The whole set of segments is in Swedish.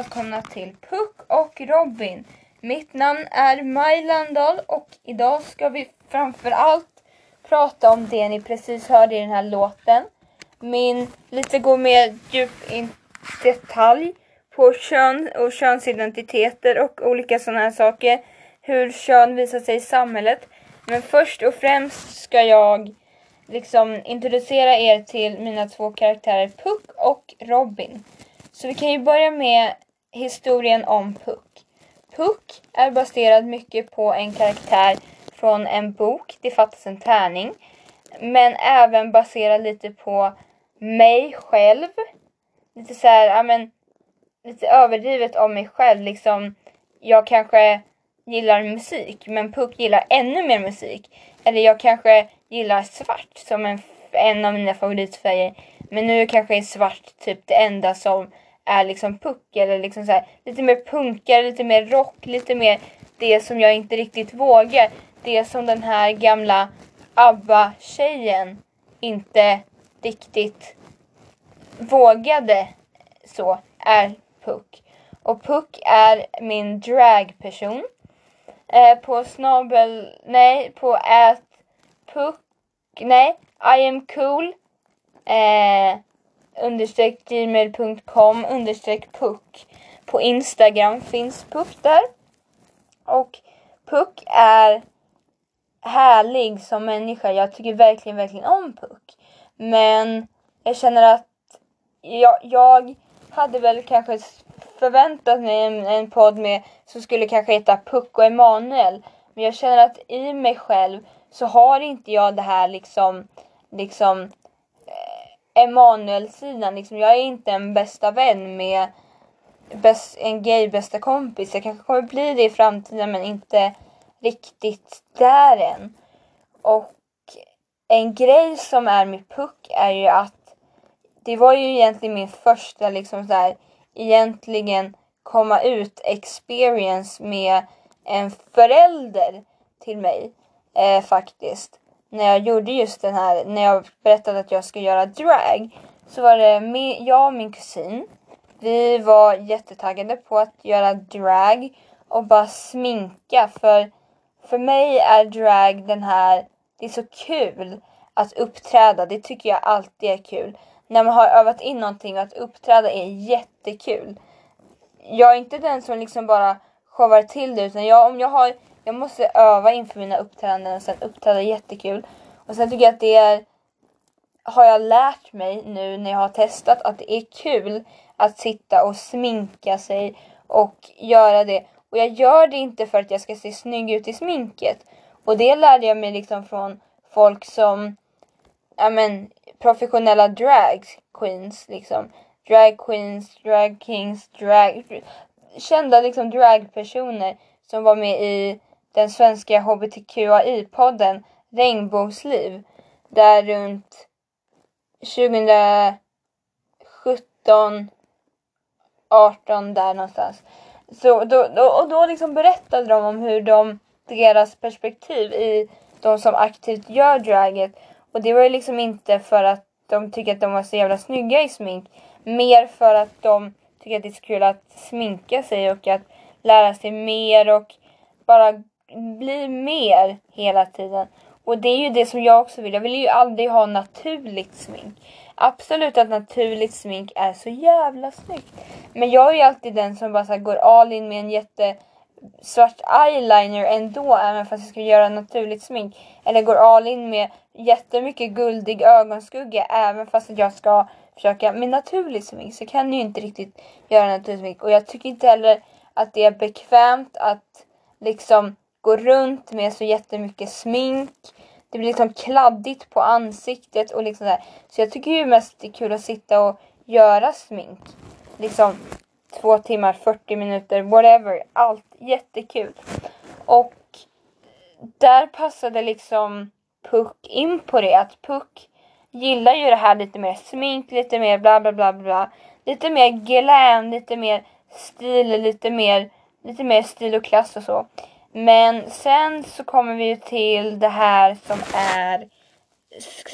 välkomna till Puck och Robin. Mitt namn är Maj Landahl och idag ska vi framför allt prata om det ni precis hörde i den här låten. Min lite gå mer djup i detalj på kön och könsidentiteter och olika sådana här saker. Hur kön visar sig i samhället. Men först och främst ska jag liksom introducera er till mina två karaktärer Puck och Robin. Så vi kan ju börja med historien om Puck. Puck är baserad mycket på en karaktär från en bok, Det fattas en tärning. Men även baserad lite på mig själv. Lite så här, ja men lite överdrivet om mig själv liksom. Jag kanske gillar musik men Puck gillar ännu mer musik. Eller jag kanske gillar svart som en, en av mina favoritfärger. Men nu kanske är svart typ det enda som är liksom puck eller liksom så här, lite mer punkare, lite mer rock, lite mer det som jag inte riktigt vågar. Det som den här gamla ABBA-tjejen inte riktigt vågade så är Puck. Och Puck är min dragperson. Eh, på snabel, nej på ät... Puck, nej I am cool. Eh, understreck gmail.com understreck puck. På Instagram finns Puck där. Och Puck är härlig som människa. Jag tycker verkligen, verkligen om Puck. Men jag känner att jag, jag hade väl kanske förväntat mig en, en podd med som skulle kanske heta Puck och Emanuel. Men jag känner att i mig själv så har inte jag det här liksom, liksom Emanuel-sidan. Liksom, jag är inte en bästa vän med bäst, en gay bästa kompis. Jag kanske kommer bli det i framtiden men inte riktigt där än. Och en grej som är med Puck är ju att det var ju egentligen min första liksom så här, egentligen komma ut experience med en förälder till mig eh, faktiskt när jag gjorde just den här, när jag berättade att jag ska göra drag, så var det med, jag och min kusin. Vi var jättetaggade på att göra drag och bara sminka för för mig är drag den här, det är så kul att uppträda. Det tycker jag alltid är kul. När man har övat in någonting och att uppträda är jättekul. Jag är inte den som liksom bara showar till det utan jag, om jag har jag måste öva inför mina uppträdanden och sen uppträda jättekul. Och sen tycker jag att det är, har jag lärt mig nu när jag har testat att det är kul att sitta och sminka sig och göra det. Och jag gör det inte för att jag ska se snygg ut i sminket. Och det lärde jag mig liksom från folk som, ja men professionella drag queens liksom. Drag queens, drag kings, drag... Kända liksom dragpersoner som var med i den svenska hbtqi-podden Regnbågsliv. Där runt 2017, 18 där någonstans. Så då, då, och då liksom berättade de om hur de, deras perspektiv i de som aktivt gör draget. Och det var ju liksom inte för att de tycker att de var så jävla snygga i smink. Mer för att de tycker att det är så kul att sminka sig och att lära sig mer och bara bli mer hela tiden. Och det är ju det som jag också vill. Jag vill ju aldrig ha naturligt smink. Absolut att naturligt smink är så jävla snyggt. Men jag är ju alltid den som bara så går all in med en jätte svart eyeliner ändå även fast jag ska göra naturligt smink. Eller går all in med jättemycket guldig ögonskugga även fast jag ska försöka med naturligt smink så kan jag ju inte riktigt göra naturligt smink. Och jag tycker inte heller att det är bekvämt att liksom gå runt med så jättemycket smink. Det blir liksom kladdigt på ansiktet och liksom där. Så jag tycker ju mest det är kul att sitta och göra smink. Liksom två timmar, 40 minuter, whatever. Allt jättekul. Och där passade liksom Puck in på det. Att Puck gillar ju det här lite mer smink, lite mer bla bla bla bla. Lite mer glam, lite mer stil, lite mer, lite mer stil och klass och så. Men sen så kommer vi till det här som är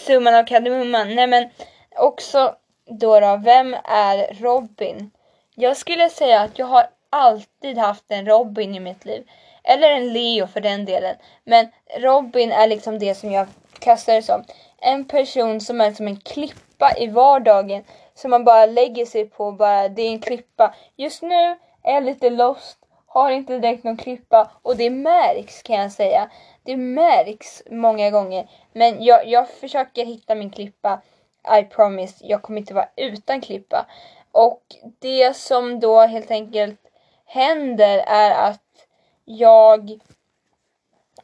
summan av kardemumman. Nej men också då, då vem är Robin? jag skulle säga att jag har alltid haft en Robin i mitt liv. Eller en Leo för den delen. Men Robin är liksom det som jag kastar det som. En person som är som en klippa i vardagen. Som man bara lägger sig på bara, det är en klippa. Just nu är jag lite lost, har inte direkt någon klippa och det märks kan jag säga. Det märks många gånger. Men jag, jag försöker hitta min klippa. I promise, jag kommer inte vara utan klippa. Och det som då helt enkelt händer är att jag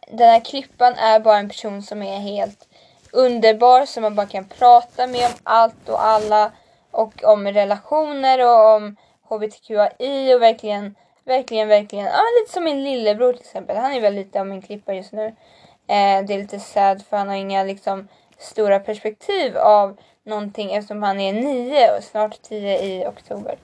den här klippan är bara en person som är helt underbar som man bara kan prata med om allt och alla och om relationer och om hbtqi och verkligen, verkligen, verkligen, ja lite som min lillebror till exempel. Han är väl lite av min klippa just nu. Eh, det är lite sad för han har inga liksom stora perspektiv av någonting eftersom han är nio och snart tio i oktober.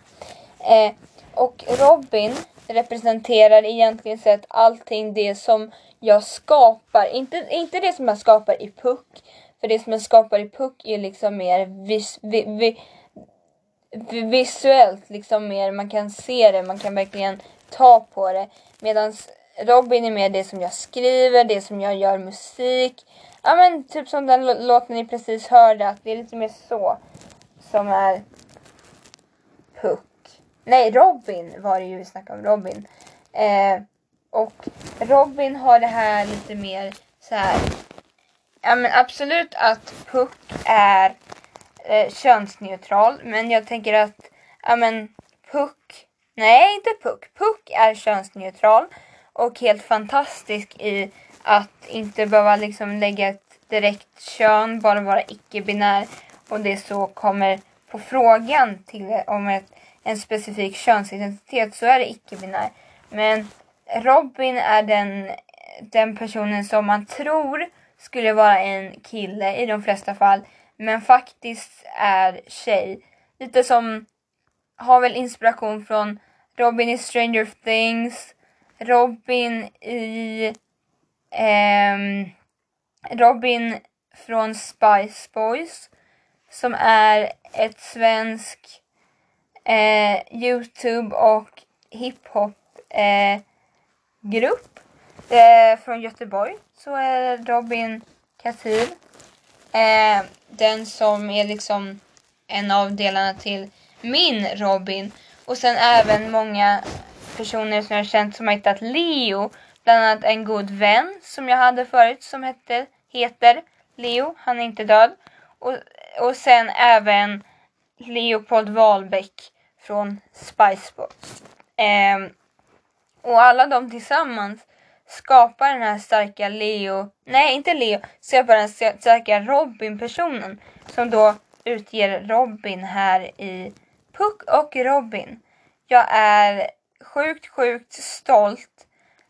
Eh, och Robin representerar egentligen sett allting det som jag skapar. Inte, inte det som jag skapar i puck. För det som jag skapar i puck är liksom mer vis, vi, vi, visuellt, liksom mer, man kan se det, man kan verkligen ta på det. Medan Robin är mer det som jag skriver, det som jag gör musik. Ja men typ som den låten ni precis hörde, att det är lite mer så som är Puck. Nej, Robin var det ju vi snackade om, Robin. Eh, och Robin har det här lite mer så här. Ja men absolut att Puck är eh, könsneutral. Men jag tänker att, ja men Puck, nej inte Puck. Puck är könsneutral och helt fantastisk i att inte behöva liksom lägga ett direkt kön, bara vara icke-binär och det så kommer på frågan till om ett, en specifik könsidentitet så är det icke-binär. Men Robin är den, den personen som man tror skulle vara en kille i de flesta fall men faktiskt är tjej. Lite som har väl inspiration från Robin i Stranger Things, Robin i ehm, Robin från Spice Boys som är ett svensk eh, Youtube och hiphop eh, grupp eh, från Göteborg. Så är Robin Katir. Eh, den som är liksom en av delarna till min Robin. Och sen även många personer som jag har känt som har hittat Leo. Bland annat en god vän som jag hade förut som hette, heter Leo. Han är inte död. Och, och sen även Leopold Wahlbeck från Spice Boys. Eh, och alla de tillsammans skapar den här starka Leo, nej inte Leo, skapa den starka Robin-personen som då utger Robin här i Puck och Robin. Jag är sjukt, sjukt stolt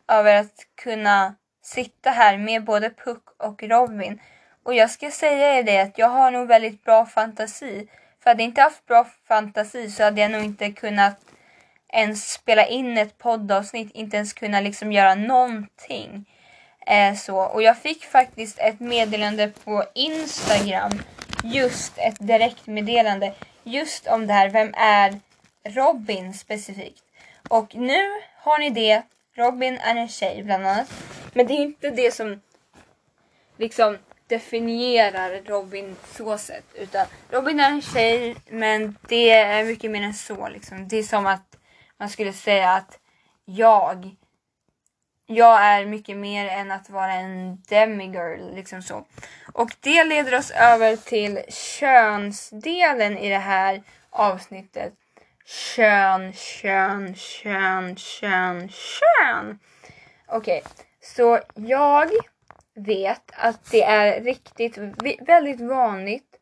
över att kunna sitta här med både Puck och Robin. Och jag ska säga er det att jag har nog väldigt bra fantasi. För hade jag inte haft bra fantasi så hade jag nog inte kunnat ens spela in ett poddavsnitt, inte ens kunna liksom göra någonting. Eh, så. Och jag fick faktiskt ett meddelande på Instagram, just ett direktmeddelande, just om det här, vem är Robin specifikt? Och nu har ni det, Robin är en tjej bland annat. Men det är inte det som liksom definierar Robin så sett. Utan Robin är en tjej men det är mycket mer än så. Liksom. Det är som att man skulle säga att jag jag är mycket mer än att vara en demigirl, liksom så. Och det leder oss över till könsdelen i det här avsnittet. Kön, kön, kön, kön, kön. Okej, okay. så jag vet att det är riktigt, väldigt vanligt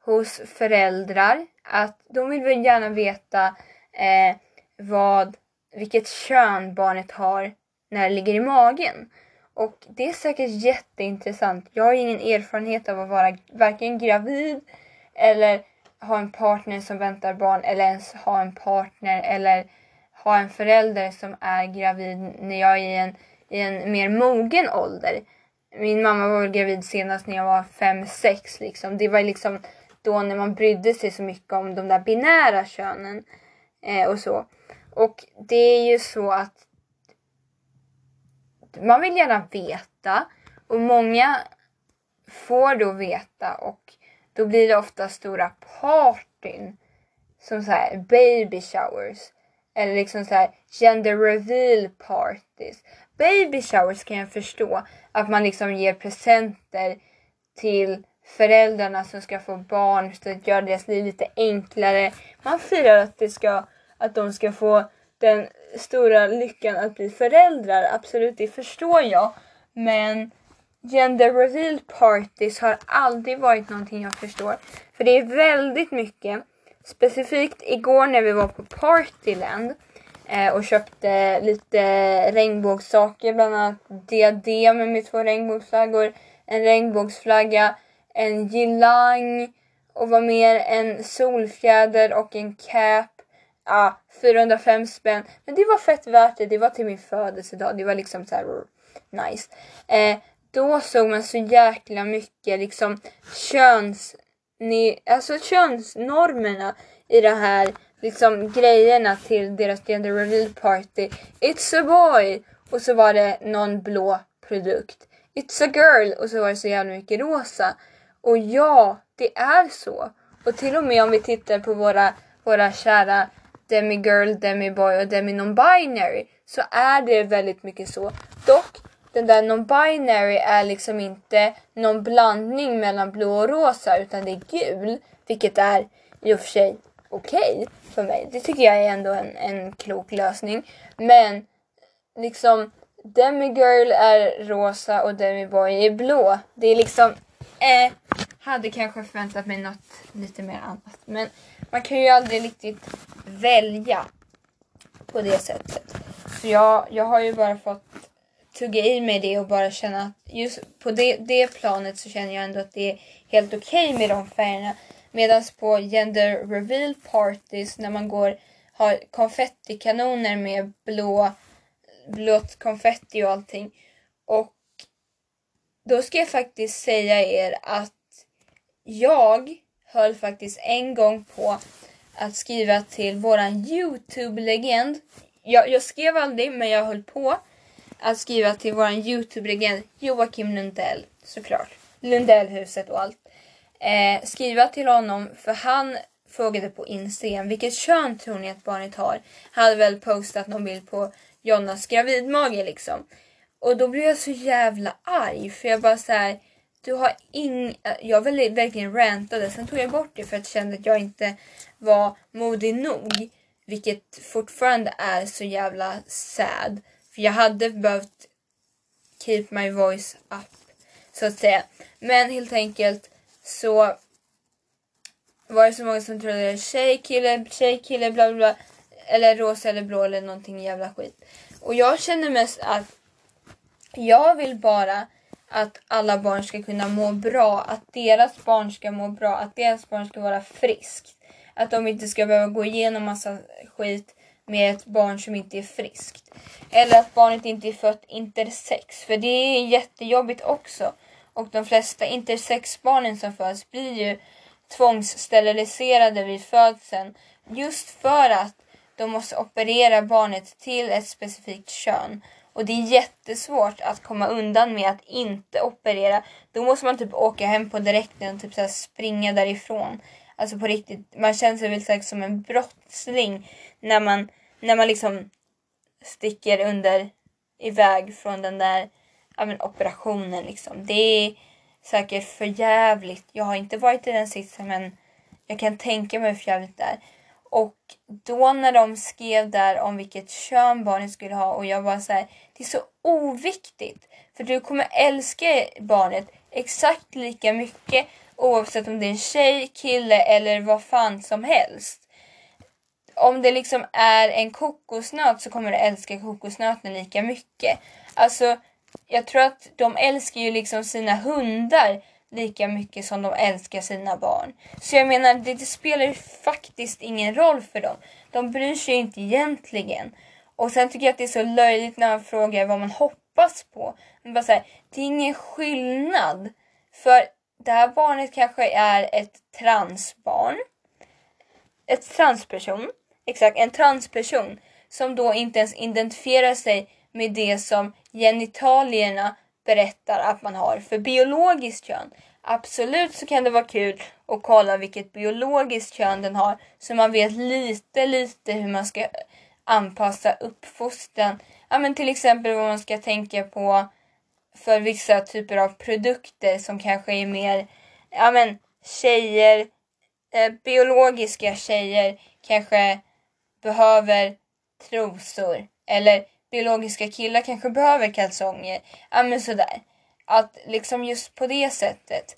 hos föräldrar att de vill väl gärna veta eh, vad, vilket kön barnet har när det ligger i magen. Och det är säkert jätteintressant. Jag har ingen erfarenhet av att vara varken gravid eller ha en partner som väntar barn eller ens ha en partner eller ha en förälder som är gravid när jag är i en, i en mer mogen ålder. Min mamma var väl gravid senast när jag var 5-6 liksom. Det var liksom då när man brydde sig så mycket om de där binära könen. Eh, och så. Och det är ju så att man vill gärna veta och många får då veta och då blir det ofta stora partyn som så här baby showers eller liksom så här gender reveal parties. Baby showers kan jag förstå att man liksom ger presenter till föräldrarna som ska få barn så att göra deras liv lite enklare. Man firar att, det ska, att de ska få den stora lyckan att bli föräldrar. Absolut, det förstår jag. Men gender reveal parties har aldrig varit någonting jag förstår. För det är väldigt mycket. Specifikt igår när vi var på Partyland eh, och köpte lite regnbågssaker, bland annat diadem med två regnbågsflaggor, en regnbågsflagga, en girlang och vad mer, en solfjäder och en cap. Ah, 405 spänn. Men det var fett värt det. Det var till min födelsedag. Det var liksom så här nice. Eh, då såg man så jäkla mycket liksom köns... Ni, alltså könsnormerna i det här liksom grejerna till deras gender reveal party. It's a boy! Och så var det någon blå produkt. It's a girl! Och så var det så jävla mycket rosa. Och ja, det är så. Och till och med om vi tittar på våra, våra kära demigirl, demiboy och demi-non-binary så är det väldigt mycket så. Dock, den där non-binary är liksom inte någon blandning mellan blå och rosa utan det är gul, vilket är i och för sig okej okay för mig. Det tycker jag är ändå en, en klok lösning. Men liksom demigirl är rosa och demiboy är blå. Det är liksom eh, hade kanske förväntat mig något lite mer annat. Men man kan ju aldrig riktigt välja på det sättet. Så jag, jag har ju bara fått tugga i mig det och bara känna att just på det, det planet så känner jag ändå att det är helt okej okay med de färgerna. Medan på gender reveal parties när man går har konfettikanoner med blå, blått konfetti och allting. Och då ska jag faktiskt säga er att jag höll faktiskt en gång på att skriva till våran Youtube-legend. Jag, jag skrev aldrig, men jag höll på att skriva till våran Youtube-legend Joakim Lundell, såklart. Lundellhuset och allt. Eh, skriva till honom, för han frågade på Instagram vilket kön tror ni att barnet har? Han Hade väl postat någon bild på Jonas gravidmage liksom. Och då blev jag så jävla arg för jag bara så här, du har ing... Eh, jag ville verkligen rantade, sen tog jag bort det för att jag kände att jag inte var modig nog. Vilket fortfarande är så jävla sad. För jag hade behövt keep my voice up, så att säga. Men helt enkelt så var det så många som trodde tjej, kille, tjej, kille, bla bla bla. Eller rosa eller blå eller någonting jävla skit. Och jag känner mest att jag vill bara att alla barn ska kunna må bra, att deras barn ska må bra, att deras barn ska vara friskt. Att de inte ska behöva gå igenom massa skit med ett barn som inte är friskt. Eller att barnet inte är fött intersex, för det är jättejobbigt också. Och de flesta intersexbarnen som föds blir ju tvångssteriliserade vid födseln just för att de måste operera barnet till ett specifikt kön. Och det är jättesvårt att komma undan med att inte operera. Då måste man typ åka hem på direkten och typ så springa därifrån. Alltså på riktigt, man känner sig väl som en brottsling när man, när man liksom sticker under iväg från den där ja, men, operationen. Liksom. Det är säkert för jävligt. Jag har inte varit i den sitsen men jag kan tänka mig hur jävligt det är. Och då när de skrev där om vilket kön barnet skulle ha och jag var så här, det är så oviktigt. För du kommer älska barnet exakt lika mycket oavsett om det är en tjej, kille eller vad fan som helst. Om det liksom är en kokosnöt så kommer du älska kokosnöten lika mycket. Alltså, jag tror att de älskar ju liksom sina hundar lika mycket som de älskar sina barn. Så jag menar, det, det spelar ju faktiskt ingen roll för dem. De bryr sig ju inte egentligen. Och sen tycker jag att det är så löjligt när man frågar vad man hoppas på. Man bara säger, det är ingen skillnad. För det här barnet kanske är ett transbarn. Ett transperson. exakt, en transperson som då inte ens identifierar sig med det som genitalierna berättar att man har för biologiskt kön. Absolut så kan det vara kul att kolla vilket biologiskt kön den har så man vet lite, lite hur man ska anpassa uppfostran. Ja, men till exempel vad man ska tänka på för vissa typer av produkter som kanske är mer, ja men tjejer, eh, biologiska tjejer kanske behöver trosor eller biologiska killar kanske behöver kalsonger. Ja men sådär. Att liksom just på det sättet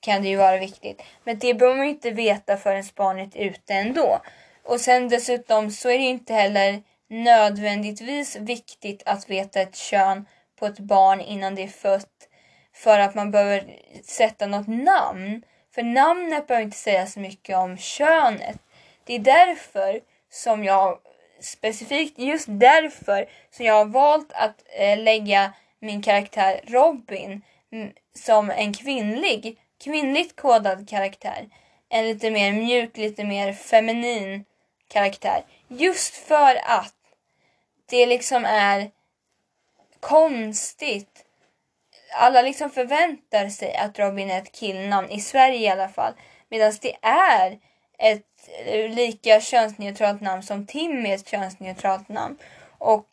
kan det ju vara viktigt. Men det behöver man ju inte veta förrän barnet är ute ändå. Och sen dessutom så är det ju inte heller nödvändigtvis viktigt att veta ett kön på ett barn innan det är fött för att man behöver sätta något namn. För namnet behöver inte säga så mycket om könet. Det är därför som jag specifikt just därför som jag har valt att eh, lägga min karaktär Robin mm, som en kvinnlig, kvinnligt kodad karaktär. En lite mer mjuk, lite mer feminin karaktär. Just för att det liksom är konstigt. Alla liksom förväntar sig att Robin är ett killnamn, i Sverige i alla fall. Medan det är ett lika könsneutralt namn som Tim är ett könsneutralt namn. Och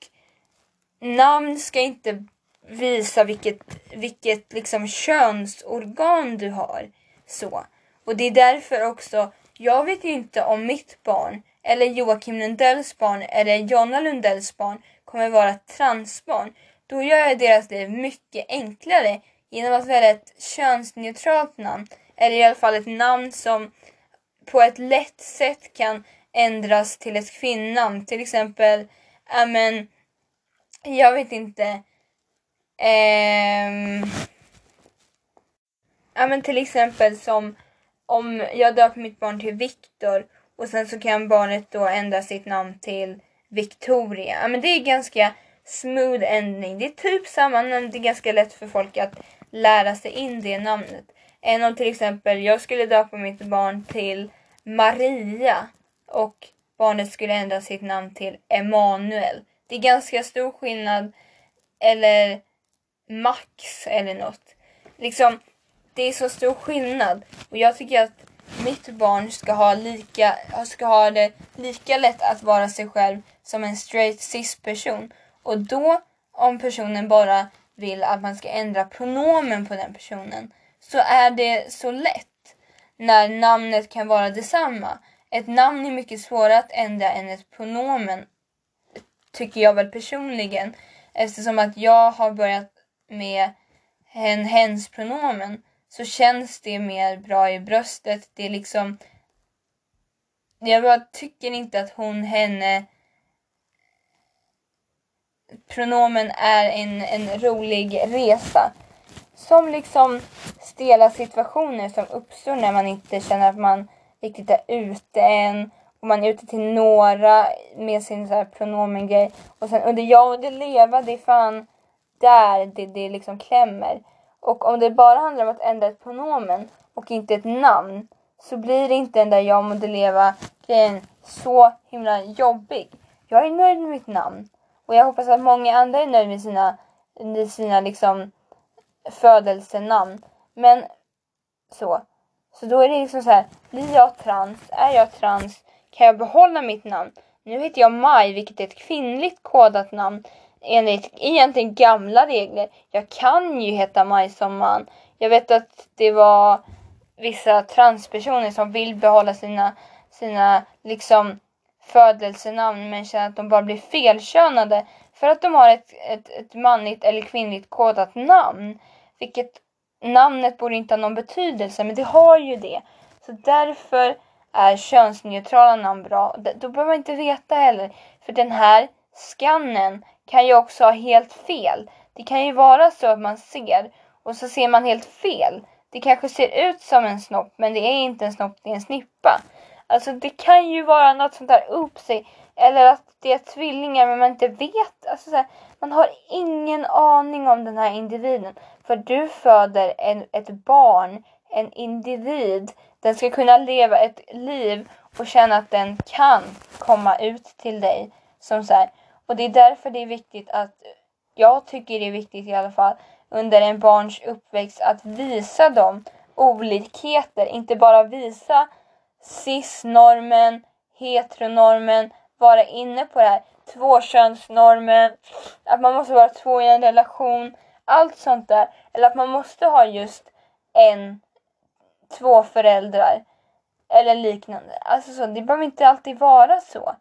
namn ska inte visa vilket, vilket liksom könsorgan du har. Så. Och det är därför också, jag vet ju inte om mitt barn eller Joakim Lundells barn eller Jonna Lundells barn kommer vara transbarn. Då gör jag deras liv mycket enklare genom att välja ett könsneutralt namn. Eller i alla fall ett namn som på ett lätt sätt kan ändras till ett kvinnamn. Till exempel, ja men, jag vet inte. Ehm, ja men till exempel som om jag döper mitt barn till Viktor och sen så kan barnet då ändra sitt namn till Victoria. Ja men det är ganska smooth ending. Det är typ samma namn, det är ganska lätt för folk att lära sig in det namnet. Än om till exempel jag skulle döpa mitt barn till Maria och barnet skulle ändra sitt namn till Emanuel. Det är ganska stor skillnad. Eller Max eller något. Liksom, det är så stor skillnad. Och jag tycker att mitt barn ska ha, lika, ska ha det lika lätt att vara sig själv som en straight cis-person. Och då, om personen bara vill att man ska ändra pronomen på den personen, så är det så lätt när namnet kan vara detsamma. Ett namn är mycket svårare att ändra än ett pronomen, tycker jag väl personligen. Eftersom att jag har börjat med hen, hens pronomen så känns det mer bra i bröstet. Det är liksom... Jag bara tycker inte att hon, henne... Pronomen är en, en rolig resa. Som liksom stela situationer som uppstår när man inte känner att man riktigt är ute än. Och man är ute till några med sin så här pronomengrej. Och sen under jag och det leva, det är fan där det, det liksom klämmer. Och om det bara handlar om att ändra ett pronomen och inte ett namn så blir det inte den där jag må leva grejen så himla jobbig. Jag är nöjd med mitt namn och jag hoppas att många andra är nöjda med sina, med sina liksom födelsenamn. Men så. Så då är det liksom så här, blir jag trans? Är jag trans? Kan jag behålla mitt namn? Nu heter jag Maj, vilket är ett kvinnligt kodat namn enligt egentligen gamla regler. Jag kan ju heta Maj som man. Jag vet att det var vissa transpersoner som vill behålla sina, sina liksom födelsenamn men känner att de bara blir felkönade för att de har ett, ett, ett manligt eller kvinnligt kodat namn. Vilket namnet borde inte ha någon betydelse men det har ju det. Så därför är könsneutrala namn bra. Då behöver man inte veta heller. För den här skannen kan ju också ha helt fel. Det kan ju vara så att man ser och så ser man helt fel. Det kanske ser ut som en snopp men det är inte en snopp, det är en snippa. Alltså det kan ju vara något sånt där sig. Eller att det är tvillingar men man inte vet. Alltså, så här, man har ingen aning om den här individen. För du föder en, ett barn, en individ. Den ska kunna leva ett liv och känna att den kan komma ut till dig. Som så här. Och det är därför det är viktigt att, jag tycker det är viktigt i alla fall, under en barns uppväxt att visa dem olikheter. Inte bara visa cis-normen, heteronormen, vara inne på det här tvåkönsnormen, att man måste vara två i en relation, allt sånt där. Eller att man måste ha just en, två föräldrar eller liknande. Alltså så, det behöver inte alltid vara så.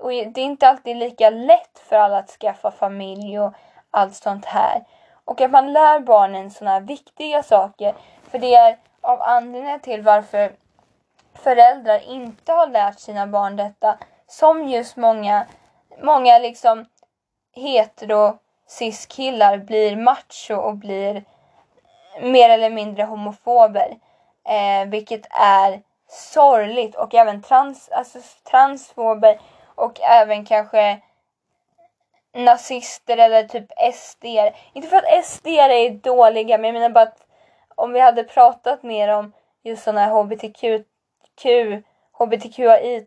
Och det är inte alltid lika lätt för alla att skaffa familj och allt sånt här. Och att man lär barnen sådana här viktiga saker. För det är av anledningen till varför föräldrar inte har lärt sina barn detta. Som just många, många liksom hetero cis-killar blir macho och blir mer eller mindre homofober. Eh, vilket är sorgligt och även trans, alltså transfober och även kanske nazister eller typ SD. Inte för att SD är dåliga men jag menar bara att om vi hade pratat mer om just sådana här hbtq, hbtqi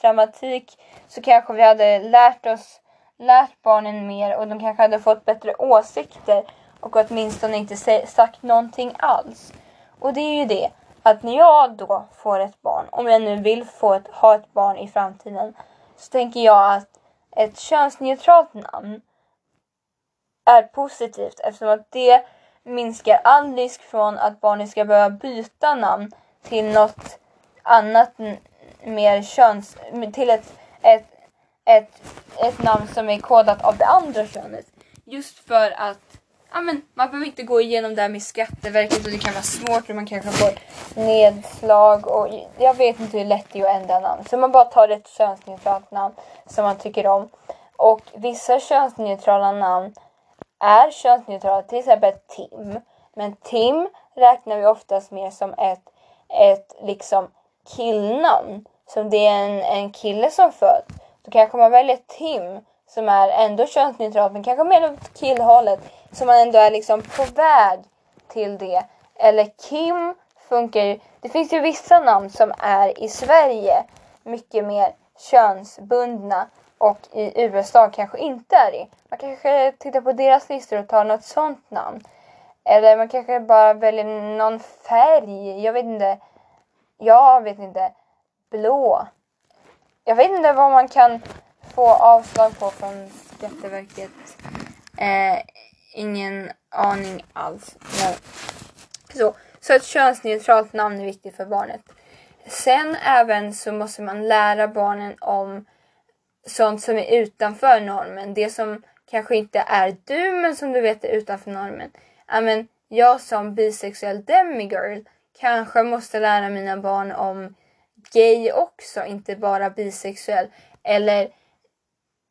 traumatik så kanske vi hade lärt oss, lärt barnen mer och de kanske hade fått bättre åsikter och åtminstone inte sagt någonting alls. Och det är ju det att när jag då får ett barn, om jag nu vill få ett, ha ett barn i framtiden, så tänker jag att ett könsneutralt namn är positivt eftersom att det minskar all risk från att barnet ska behöva byta namn till något annat mer köns... till ett, ett, ett, ett namn som är kodat av det andra könet. Just för att ja, men, man behöver inte gå igenom det här med Skatteverket och det kan vara svårt och man kanske får nedslag och jag vet inte hur lätt det är att ändra namn. Så man bara tar ett könsneutralt namn som man tycker om. Och vissa könsneutrala namn är könsneutrala, till exempel Tim. Men Tim räknar vi oftast mer som ett, ett liksom killnamn. Som det är en, en kille som föds. Då kanske man väljer Tim som är ändå könsneutralt men kanske mer åt killhållet. Så man ändå är liksom på väg till det. Eller Kim funkar ju. Det finns ju vissa namn som är i Sverige mycket mer könsbundna och i USA kanske inte är det. Man kanske tittar på deras listor och tar något sånt namn. Eller man kanske bara väljer någon färg. Jag vet inte. Jag vet inte. Blå. Jag vet inte vad man kan få avslag på från Skatteverket. Eh, ingen aning alls. Men, så, så ett könsneutralt namn är viktigt för barnet. Sen även så måste man lära barnen om sånt som är utanför normen. Det som kanske inte är du men som du vet är utanför normen. Amen, jag som bisexuell demigirl kanske måste lära mina barn om gay också, inte bara bisexuell. Eller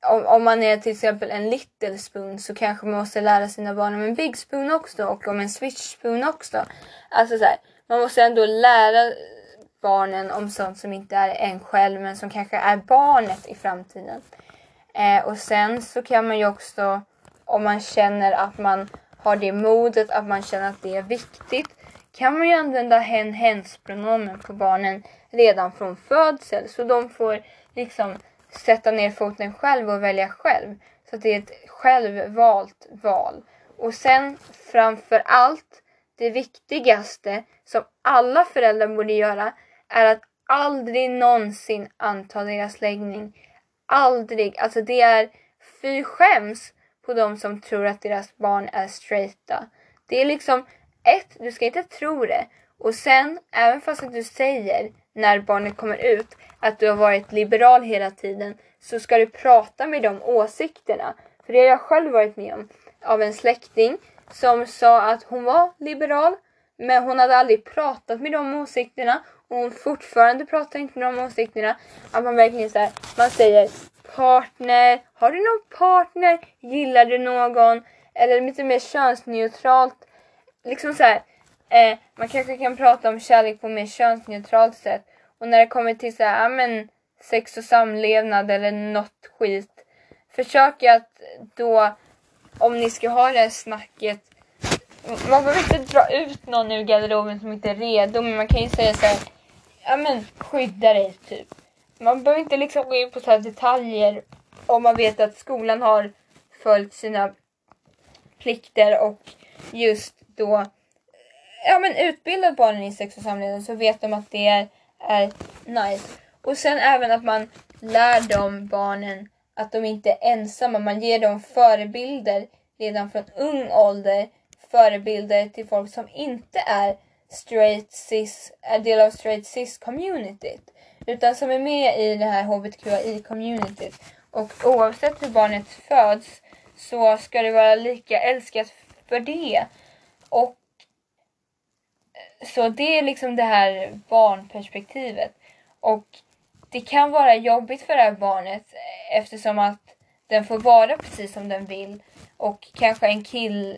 om, om man är till exempel en little spoon så kanske man måste lära sina barn om en big spoon också och om en switch spoon också. Alltså så här, man måste ändå lära barnen om sånt som inte är en själv men som kanske är barnet i framtiden. Eh, och sen så kan man ju också, om man känner att man har det modet, att man känner att det är viktigt, kan man ju använda hen hens pronomen på barnen redan från födsel. Så de får liksom sätta ner foten själv och välja själv. Så att det är ett självvalt val. Och sen framför allt, det viktigaste som alla föräldrar borde göra är att aldrig någonsin anta deras läggning. Aldrig. Alltså det är fy skäms på de som tror att deras barn är straighta. Det är liksom ett, du ska inte tro det. Och sen, även fast att du säger när barnet kommer ut att du har varit liberal hela tiden så ska du prata med de åsikterna. För det har jag själv varit med om. Av en släkting som sa att hon var liberal men hon hade aldrig pratat med de åsikterna och hon fortfarande pratar inte med de åsikterna. Att man verkligen så här, man säger partner, har du någon partner? Gillar du någon? Eller lite mer könsneutralt. Liksom så här, eh, man kanske kan prata om kärlek på mer könsneutralt sätt. Och när det kommer till så här, ja men sex och samlevnad eller något skit. Försök att då, om ni ska ha det här snacket, man behöver inte dra ut någon ur garderoben som inte är redo men man kan ju säga så här, ja men skydda dig typ. Man behöver inte liksom gå in på så här detaljer om man vet att skolan har följt sina plikter och just då ja, men utbildat barnen i sex och samlevnad så vet de att det är, är nice. Och sen även att man lär de barnen att de inte är ensamma. Man ger dem förebilder redan från ung ålder. Förebilder till folk som inte är straight cis, är del av straight cis communityt. Utan som är med i det här hbtqi communityt. Och oavsett hur barnet föds så ska det vara lika älskat för det. Och så det är liksom det här barnperspektivet. Och det kan vara jobbigt för det här barnet eftersom att den får vara precis som den vill. Och kanske en kill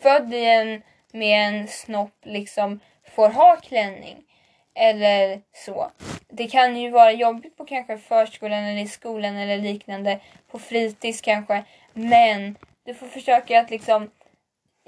född i en, med en snopp liksom får ha klänning. Eller så. Det kan ju vara jobbigt på kanske förskolan eller i skolan eller liknande. På fritids kanske. Men du får försöka att liksom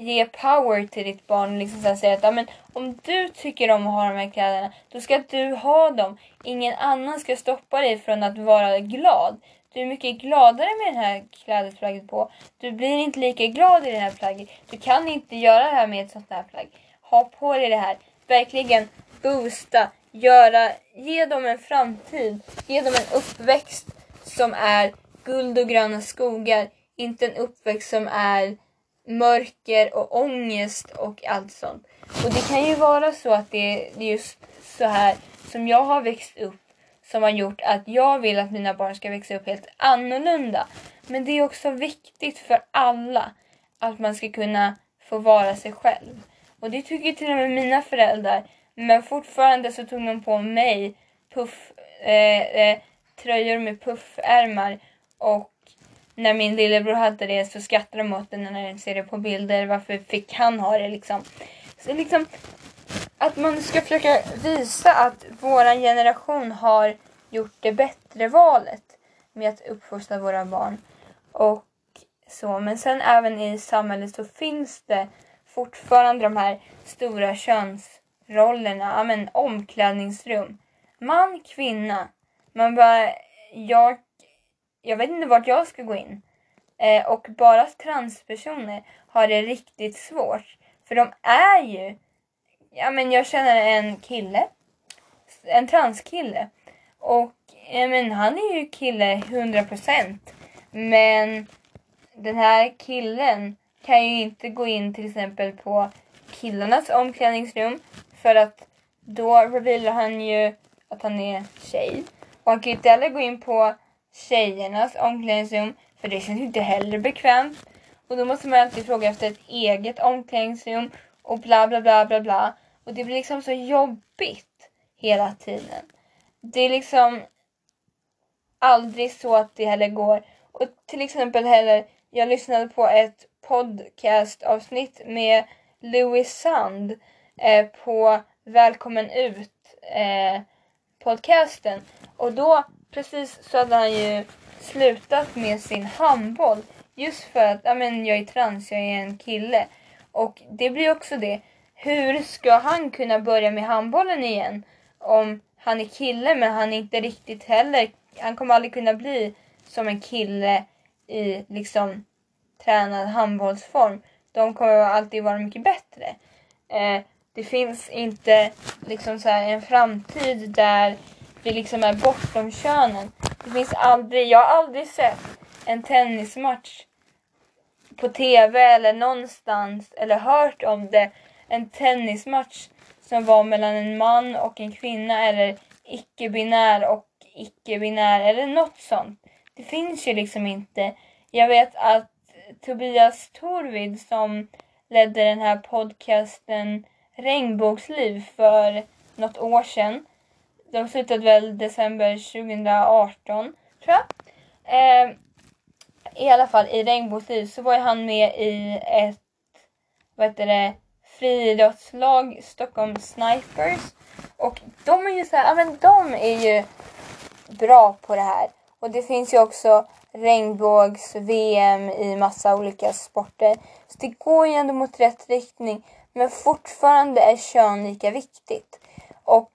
ge power till ditt barn och liksom säga att men, om du tycker om att ha de här kläderna, då ska du ha dem. Ingen annan ska stoppa dig från att vara glad. Du är mycket gladare med det här klädesplagget på. Du blir inte lika glad i det här plagget. Du kan inte göra det här med ett sånt här plagg. Ha på dig det här. Verkligen boosta, göra, ge dem en framtid. Ge dem en uppväxt som är guld och gröna skogar. Inte en uppväxt som är mörker och ångest och allt sånt. Och det kan ju vara så att det är just så här som jag har växt upp som har gjort att jag vill att mina barn ska växa upp helt annorlunda. Men det är också viktigt för alla att man ska kunna få vara sig själv. Och det tycker till och med mina föräldrar. Men fortfarande så tog de på mig puff, eh, eh, tröjor med puffärmar och när min lillebror hade det så skrattade de åt det när de ser det på bilder. Varför fick han ha det liksom? Så liksom att man ska försöka visa att våran generation har gjort det bättre valet med att uppfostra våra barn. Och så. Men sen även i samhället så finns det fortfarande de här stora könsrollerna. Ja, men omklädningsrum. Man, kvinna. Man bara, jag jag vet inte vart jag ska gå in. Eh, och bara transpersoner har det riktigt svårt. För de är ju, ja men jag känner en kille, en transkille. Och ja, men han är ju kille 100%. Men den här killen kan ju inte gå in till exempel på killarnas omklädningsrum för att då revealar han ju att han är tjej. Och han kan ju inte heller gå in på tjejernas omklädningsrum för det känns inte heller bekvämt. Och då måste man alltid fråga efter ett eget omklädningsrum och bla bla bla bla bla. Och det blir liksom så jobbigt hela tiden. Det är liksom aldrig så att det heller går. Och till exempel heller, jag lyssnade på ett podcastavsnitt med Louis Sand eh, på Välkommen ut eh, podcasten. Och då precis så hade han ju slutat med sin handboll. Just för att ja, men jag är trans, jag är en kille. Och det blir också det. Hur ska han kunna börja med handbollen igen? Om han är kille men han är inte riktigt heller. Han kommer aldrig kunna bli som en kille i liksom tränad handbollsform. De kommer alltid vara mycket bättre. Eh, det finns inte liksom så en framtid där vi liksom är bortom könen. Det finns aldrig, jag har aldrig sett en tennismatch på TV eller någonstans eller hört om det. En tennismatch som var mellan en man och en kvinna eller icke-binär och icke-binär eller något sånt. Det finns ju liksom inte. Jag vet att Tobias Torvid som ledde den här podcasten Regnbågsliv för något år sedan de slutade väl december 2018, tror jag. Eh, I alla fall i Regnbågsliv så var han med i ett, vad heter det, friidrottslag, Stockholm Snipers. Och de är ju så här, ja men de är ju bra på det här. Och det finns ju också regnbågs-VM i massa olika sporter. Så det går ju ändå mot rätt riktning. Men fortfarande är kön lika viktigt. Och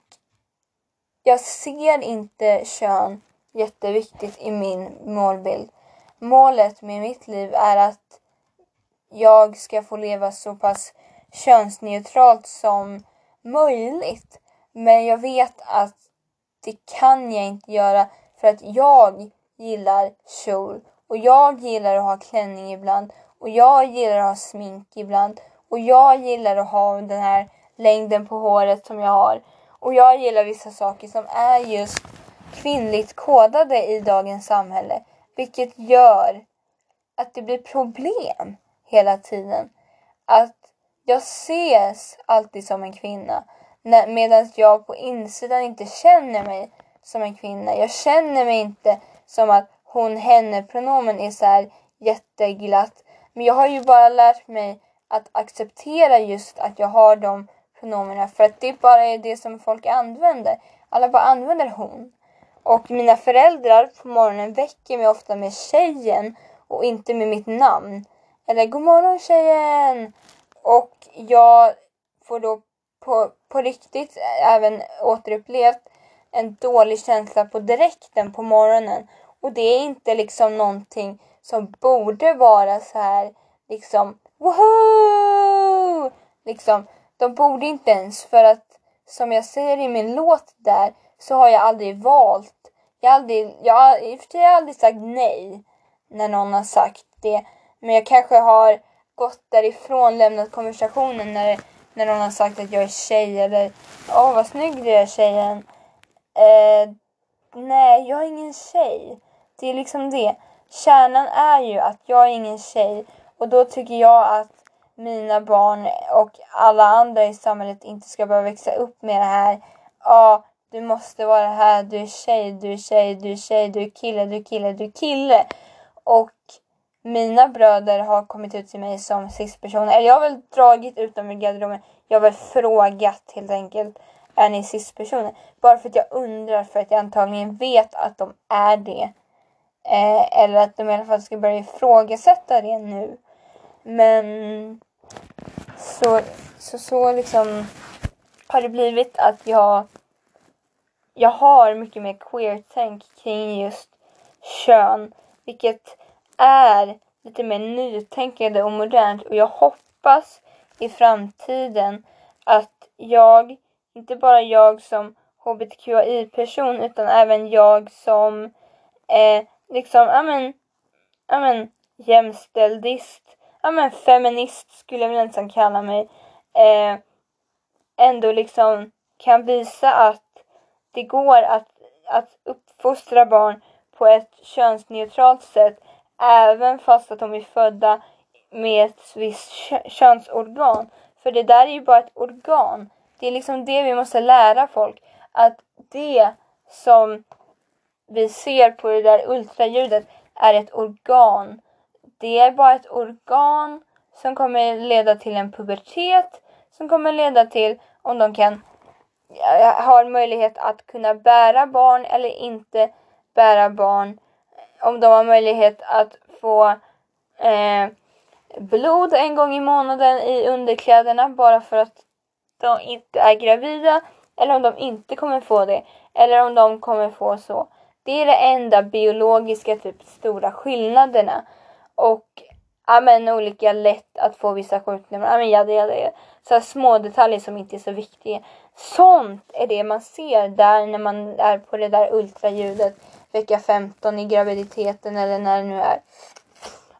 jag ser inte kön jätteviktigt i min målbild. Målet med mitt liv är att jag ska få leva så pass könsneutralt som möjligt. Men jag vet att det kan jag inte göra för att jag gillar kjol och jag gillar att ha klänning ibland och jag gillar att ha smink ibland och jag gillar att ha den här längden på håret som jag har. Och jag gillar vissa saker som är just kvinnligt kodade i dagens samhälle. Vilket gör att det blir problem hela tiden. Att jag ses alltid som en kvinna. Medan jag på insidan inte känner mig som en kvinna. Jag känner mig inte som att hon, henne pronomen är så här jätteglatt. Men jag har ju bara lärt mig att acceptera just att jag har de pronomerna för att det bara är det som folk använder. Alla bara använder hon. Och mina föräldrar på morgonen väcker mig ofta med tjejen och inte med mitt namn. Eller god morgon tjejen! Och jag får då på, på riktigt även återupplevt en dålig känsla på direkten på morgonen. Och det är inte liksom någonting som borde vara så här liksom woho! Liksom, de borde inte ens för att som jag säger i min låt där så har jag aldrig valt. Jag har aldrig, jag, i och för sig har jag aldrig sagt nej när någon har sagt det. Men jag kanske har gått därifrån, lämnat konversationen när, när någon har sagt att jag är tjej eller åh vad snygg du är tjejen. Eh, nej, jag är ingen tjej. Det är liksom det. Kärnan är ju att jag är ingen tjej och då tycker jag att mina barn och alla andra i samhället inte ska behöva växa upp med det här. Ja, du måste vara här, du är tjej, du är tjej, du är tjej, du är kille, du är kille, du är kille. Och mina bröder har kommit ut till mig som cispersoner. Eller jag har väl dragit ut dem ur garderoben. Jag har väl frågat helt enkelt. Är ni cispersoner? Bara för att jag undrar för att jag antagligen vet att de är det. Eh, eller att de i alla fall ska börja ifrågasätta det nu. Men så, så, så liksom har det blivit att jag, jag har mycket mer queer-tänk kring just kön. Vilket är lite mer nytänkande och modernt och jag hoppas i framtiden att jag, inte bara jag som hbtqi-person utan även jag som eh, liksom, ja men, ja men jämställdist, ja men feminist skulle jag väl nästan kalla mig, eh, ändå liksom kan visa att det går att, att uppfostra barn på ett könsneutralt sätt även fast att de är födda med ett visst könsorgan. För det där är ju bara ett organ. Det är liksom det vi måste lära folk. Att det som vi ser på det där ultraljudet är ett organ. Det är bara ett organ som kommer leda till en pubertet som kommer leda till om de kan har möjlighet att kunna bära barn eller inte bära barn om de har möjlighet att få eh, blod en gång i månaden i underkläderna bara för att de inte är gravida eller om de inte kommer få det eller om de kommer få så. Det är det enda biologiska typ stora skillnaderna. Och ja, men olika lätt att få vissa sjukdomar. Ja, men ja, jada, jada. Så här små detaljer som inte är så viktiga. Sånt är det man ser där när man är på det där ultraljudet vecka 15 i graviditeten eller när det nu är.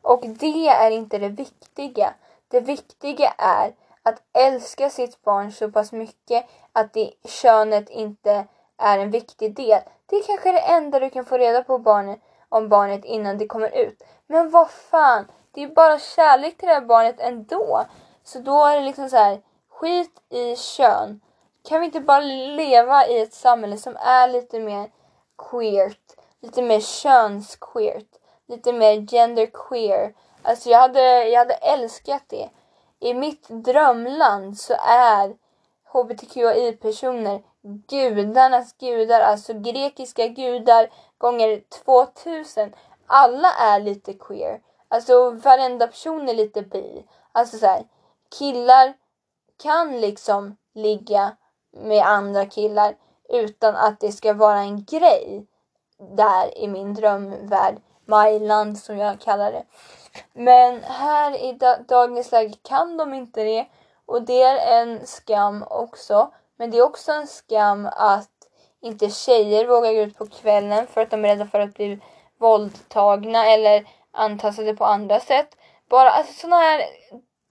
Och det är inte det viktiga. Det viktiga är att älska sitt barn så pass mycket att det, könet inte är en viktig del. Det är kanske det enda du kan få reda på barnet, om barnet innan det kommer ut. Men vad fan, det är bara kärlek till det här barnet ändå. Så då är det liksom så här, skit i kön. Kan vi inte bara leva i ett samhälle som är lite mer queert? lite mer könsqueert, lite mer genderqueer. Alltså jag hade, jag hade älskat det. I mitt drömland så är hbtqi-personer gudarnas gudar, alltså grekiska gudar gånger 2000. alla är lite queer. Alltså varenda person är lite bi. Alltså så här, killar kan liksom ligga med andra killar utan att det ska vara en grej där i min drömvärld. Myland som jag kallar det. Men här i dagens läge kan de inte det och det är en skam också. Men det är också en skam att inte tjejer vågar gå ut på kvällen för att de är rädda för att bli våldtagna eller antastade på andra sätt. Bara alltså, sådana här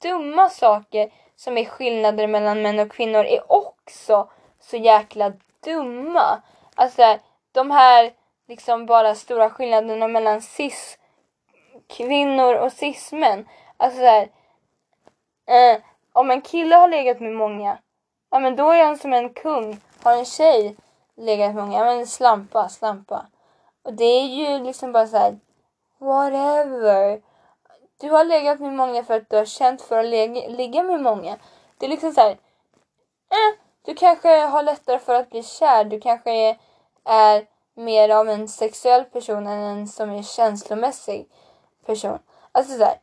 dumma saker som är skillnader mellan män och kvinnor är också så jäkla dumma. Alltså de här liksom bara stora skillnaderna mellan cis kvinnor och cis-män. Alltså så här, eh, om en kille har legat med många, ja men då är han som en kung. Har en tjej legat med många, ja men slampa, slampa. Och det är ju liksom bara så här, whatever. Du har legat med många för att du har känt för att ligga med många. Det är liksom så här, eh, du kanske har lättare för att bli kär. Du kanske är, är mer av en sexuell person än en som är känslomässig person. Alltså så här,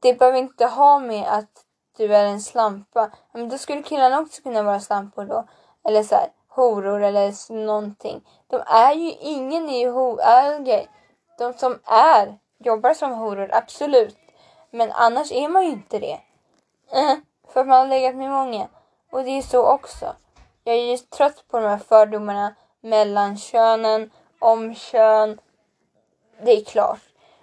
det behöver inte ha med att du är en slampa. Men då skulle killarna också kunna vara slampor då. Eller så här, horor eller någonting. De är ju, ingen är ju horor. Äh, de som är, jobbar som horor, absolut. Men annars är man ju inte det. Eh, för man har legat med många. Och det är så också. Jag är ju trött på de här fördomarna mellan könen, om kön. Det är klart.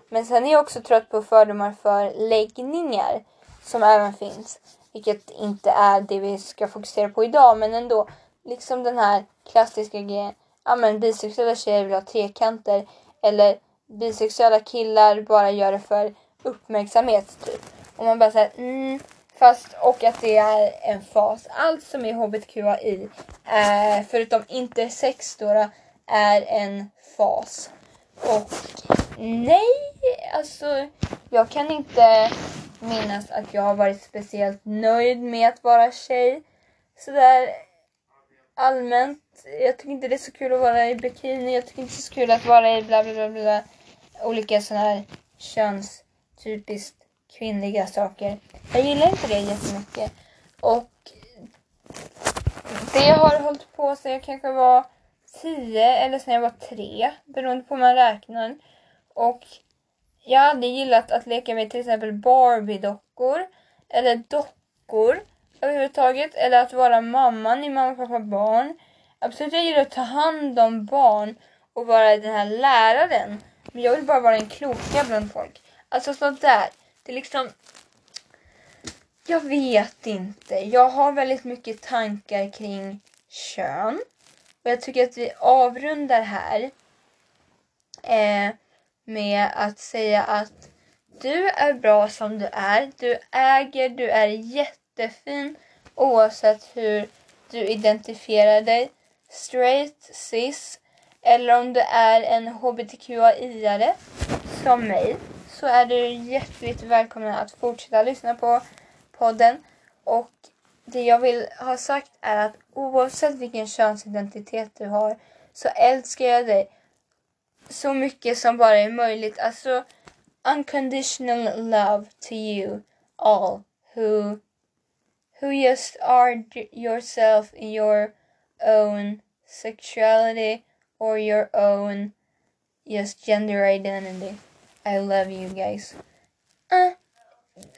Men sen är jag också trött på fördomar för läggningar som även finns. Vilket inte är det vi ska fokusera på idag men ändå. Liksom den här klassiska grejen. Ja men bisexuella tjejer vill ha trekanter. Eller bisexuella killar bara gör det för uppmärksamhet typ. Och man bara säger mm, fast och att det är en fas. Allt som är hbtqi, eh, förutom intersex då, är en fas. Och nej, alltså jag kan inte minnas att jag har varit speciellt nöjd med att vara tjej. Sådär allmänt. Jag tycker inte det är så kul att vara i bikini. Jag tycker inte det är så kul att vara i bla bla bla, bla olika sådana här könstypiskt kvinnliga saker. Jag gillar inte det jättemycket. Och det har hållit på sedan jag kanske var tio eller sen jag var tre, beroende på hur man räknar. Och jag hade gillat att leka med till exempel Barbie-dockor eller dockor överhuvudtaget. Eller att vara mamman i Mamma, pappa, barn. Absolut, jag gillar att ta hand om barn och vara den här läraren. Men jag vill bara vara den kloka bland folk. Alltså sånt där. Det är liksom... Jag vet inte. Jag har väldigt mycket tankar kring kön. Och jag tycker att vi avrundar här. Eh, med att säga att du är bra som du är. Du äger, du är jättefin oavsett hur du identifierar dig. Straight, cis eller om du är en hbtqi-are som mig så är du hjärtligt välkommen att fortsätta lyssna på podden. Och det jag vill ha sagt är att oavsett vilken könsidentitet du har så älskar jag dig så mycket som bara är möjligt. Alltså unconditional love to you all who who just are yourself in your own sexuality or your own just gender identity. I love you guys. Uh,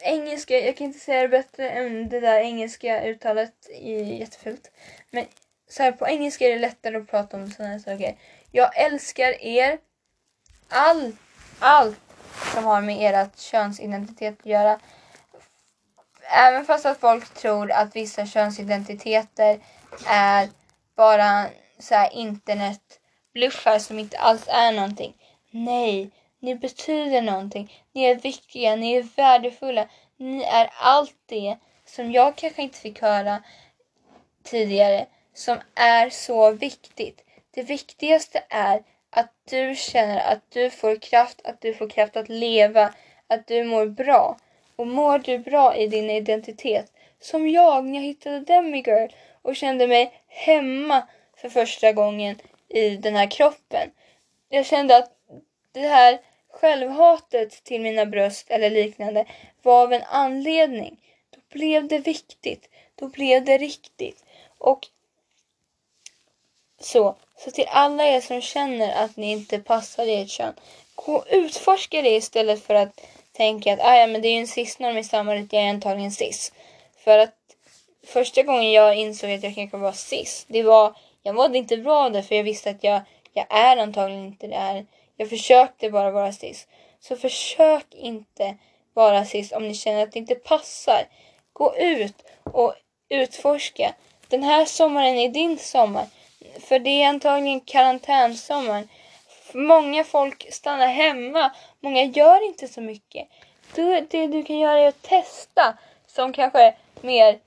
engelska, jag kan inte säga det bättre än det där engelska uttalet är jättefult. Men så här, på engelska är det lättare att prata om sådana här saker. Jag älskar er. All, allt som har med ert könsidentitet att göra. Även fast att folk tror att vissa könsidentiteter är bara så här internetbluffar som inte alls är någonting. Nej, ni betyder någonting. Ni är viktiga, ni är värdefulla. Ni är allt det som jag kanske inte fick höra tidigare som är så viktigt. Det viktigaste är att du känner att du får kraft, att du får kraft att leva, att du mår bra. Och mår du bra i din identitet, som jag när jag hittade Demigirl och kände mig hemma för första gången i den här kroppen. Jag kände att det här självhatet till mina bröst eller liknande var av en anledning. Då blev det viktigt. Då blev det riktigt. Och så, så till alla er som känner att ni inte passar i ert kön, gå och utforska det istället för att tänka att ah, ja, men det är ju en cisnorm i samhället, jag är antagligen cis. För att första gången jag insåg att jag kanske var cis, det var, jag mådde inte bra där för jag visste att jag, jag är antagligen inte det. Jag försökte bara vara cis. Så försök inte vara cis om ni känner att det inte passar. Gå ut och utforska. Den här sommaren är din sommar. För det är antagligen karantänsommar. Många folk stannar hemma. Många gör inte så mycket. Du, det du kan göra är att testa. Som kanske mer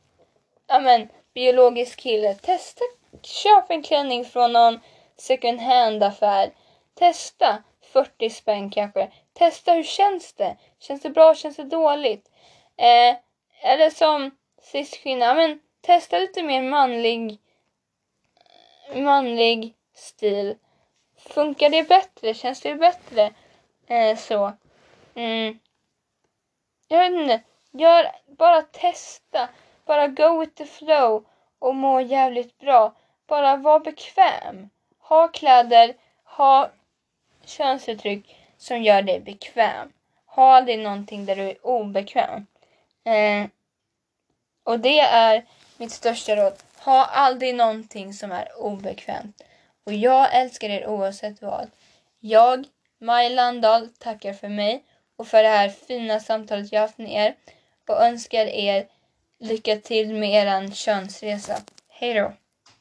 ja men, biologisk kille. Testa. Köp en klänning från någon second hand affär. Testa. 40 spänn kanske. Testa hur känns det? Känns det bra? Känns det dåligt? Eh, eller som cis-kvinna, men testa lite mer manlig manlig stil. Funkar det bättre? Känns det bättre? Eh, så. Mm. Jag vet inte. Gör, bara testa. Bara go with the flow och må jävligt bra. Bara var bekväm. Ha kläder, ha könsuttryck som gör dig bekväm. Ha aldrig någonting där du är obekväm. Eh, och det är mitt största råd. Ha aldrig någonting som är obekvämt. Och jag älskar er oavsett vad. Jag, Maj Landahl, tackar för mig och för det här fina samtalet jag haft med er och önskar er lycka till med er könsresa. Hej då!